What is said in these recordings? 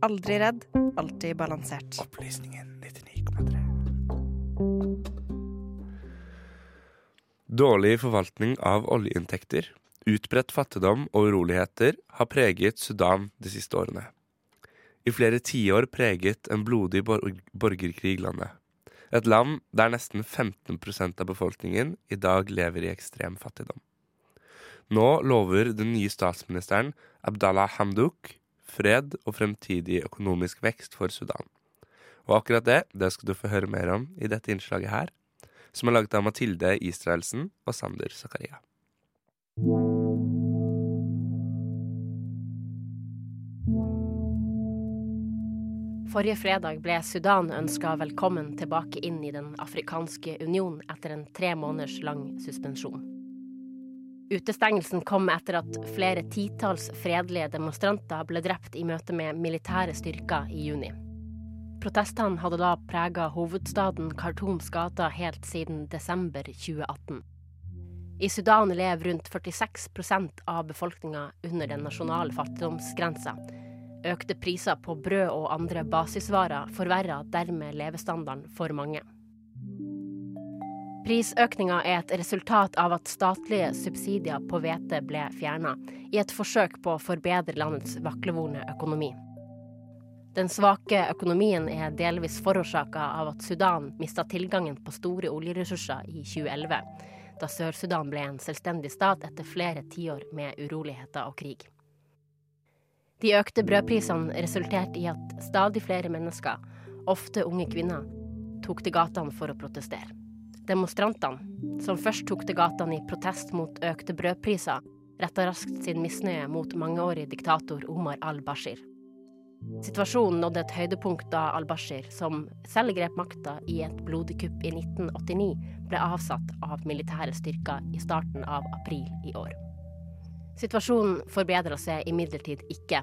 Aldri redd, alltid balansert. Opplysningen 99,3. Dårlig forvaltning av oljeinntekter, utbredt fattigdom og uroligheter har preget Sudan de siste årene. I flere tiår preget en blodig bor borgerkrig landet. Et land der nesten 15% av befolkningen i dag lever i ekstrem fattigdom. Nå lover den nye statsministeren Abdallah Hamduk fred og fremtidig økonomisk vekst for Sudan. Og akkurat det, det skal du få høre mer om i dette innslaget her, som er laget av Mathilde Israelsen og Sander Zakaria. Forrige fredag ble Sudan ønska velkommen tilbake inn i Den afrikanske union etter en tre måneders lang suspensjon. Utestengelsen kom etter at flere titalls fredelige demonstranter ble drept i møte med militære styrker i juni. Protestene hadde da prega hovedstaden Khartoums gater helt siden desember 2018. I Sudan lever rundt 46% av befolkninga under den nasjonale fattigdomsgrensa, Økte priser på brød og andre basisvarer forverra dermed levestandarden for mange. Prisøkninga er et resultat av at statlige subsidier på hvete ble fjerna, i et forsøk på å forbedre landets vaklevorne økonomi. Den svake økonomien er delvis forårsaka av at Sudan mista tilgangen på store oljeressurser i 2011, da Sør-Sudan ble en selvstendig stat etter flere tiår med uroligheter og krig. De økte brødprisene resulterte i at stadig flere mennesker, ofte unge kvinner, tok til gatene for å protestere. Demonstrantene, som først tok til gatene i protest mot økte brødpriser, retta raskt sin misnøye mot mangeårig diktator Omar al-Bashir. Situasjonen nådde et høydepunkt da al-Bashir, som selv grep makta i et blodig kupp i 1989, ble avsatt av militære styrker i starten av april i år. Situasjonen forbedra seg imidlertid ikke,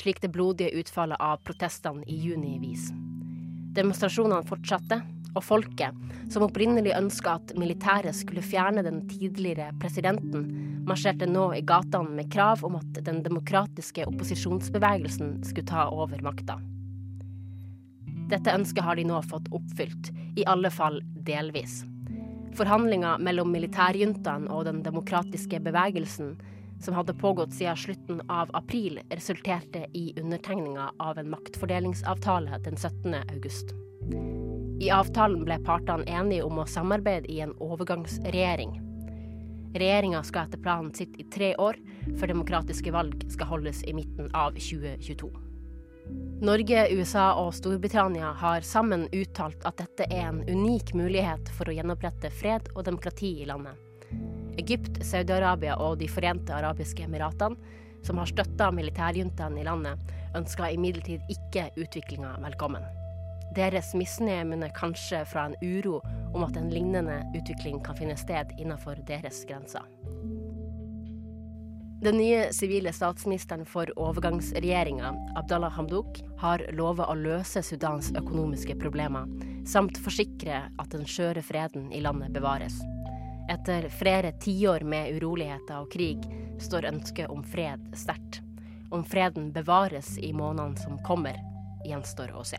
slik det blodige utfallet av protestene i juni viser. Demonstrasjonene fortsatte, og folket, som opprinnelig ønska at militæret skulle fjerne den tidligere presidenten, marsjerte nå i gatene med krav om at den demokratiske opposisjonsbevegelsen skulle ta over makta. Dette ønsket har de nå fått oppfylt, i alle fall delvis. Forhandlinger mellom militærjuntaen og den demokratiske bevegelsen som hadde pågått siden slutten av april, resulterte i undertegninga av en maktfordelingsavtale den 17. august. I avtalen ble partene enige om å samarbeide i en overgangsregjering. Regjeringa skal etter planen sitte i tre år, før demokratiske valg skal holdes i midten av 2022. Norge, USA og Storbritannia har sammen uttalt at dette er en unik mulighet for å gjenopprette fred og demokrati i landet. Egypt, Saudi-Arabia og De forente arabiske emiratene, som har støtta militærjuntaen i landet, ønsker imidlertid ikke utviklinga velkommen. Deres misnøye munner kanskje fra en uro om at en lignende utvikling kan finne sted innenfor deres grenser. Den nye sivile statsministeren for overgangsregjeringa, Abdallah Hamdouk, har lova å løse Sudans økonomiske problemer, samt forsikre at den skjøre freden i landet bevares. Etter flere tiår med uroligheter og krig står ønsket om fred sterkt. Om freden bevares i månedene som kommer, gjenstår å se.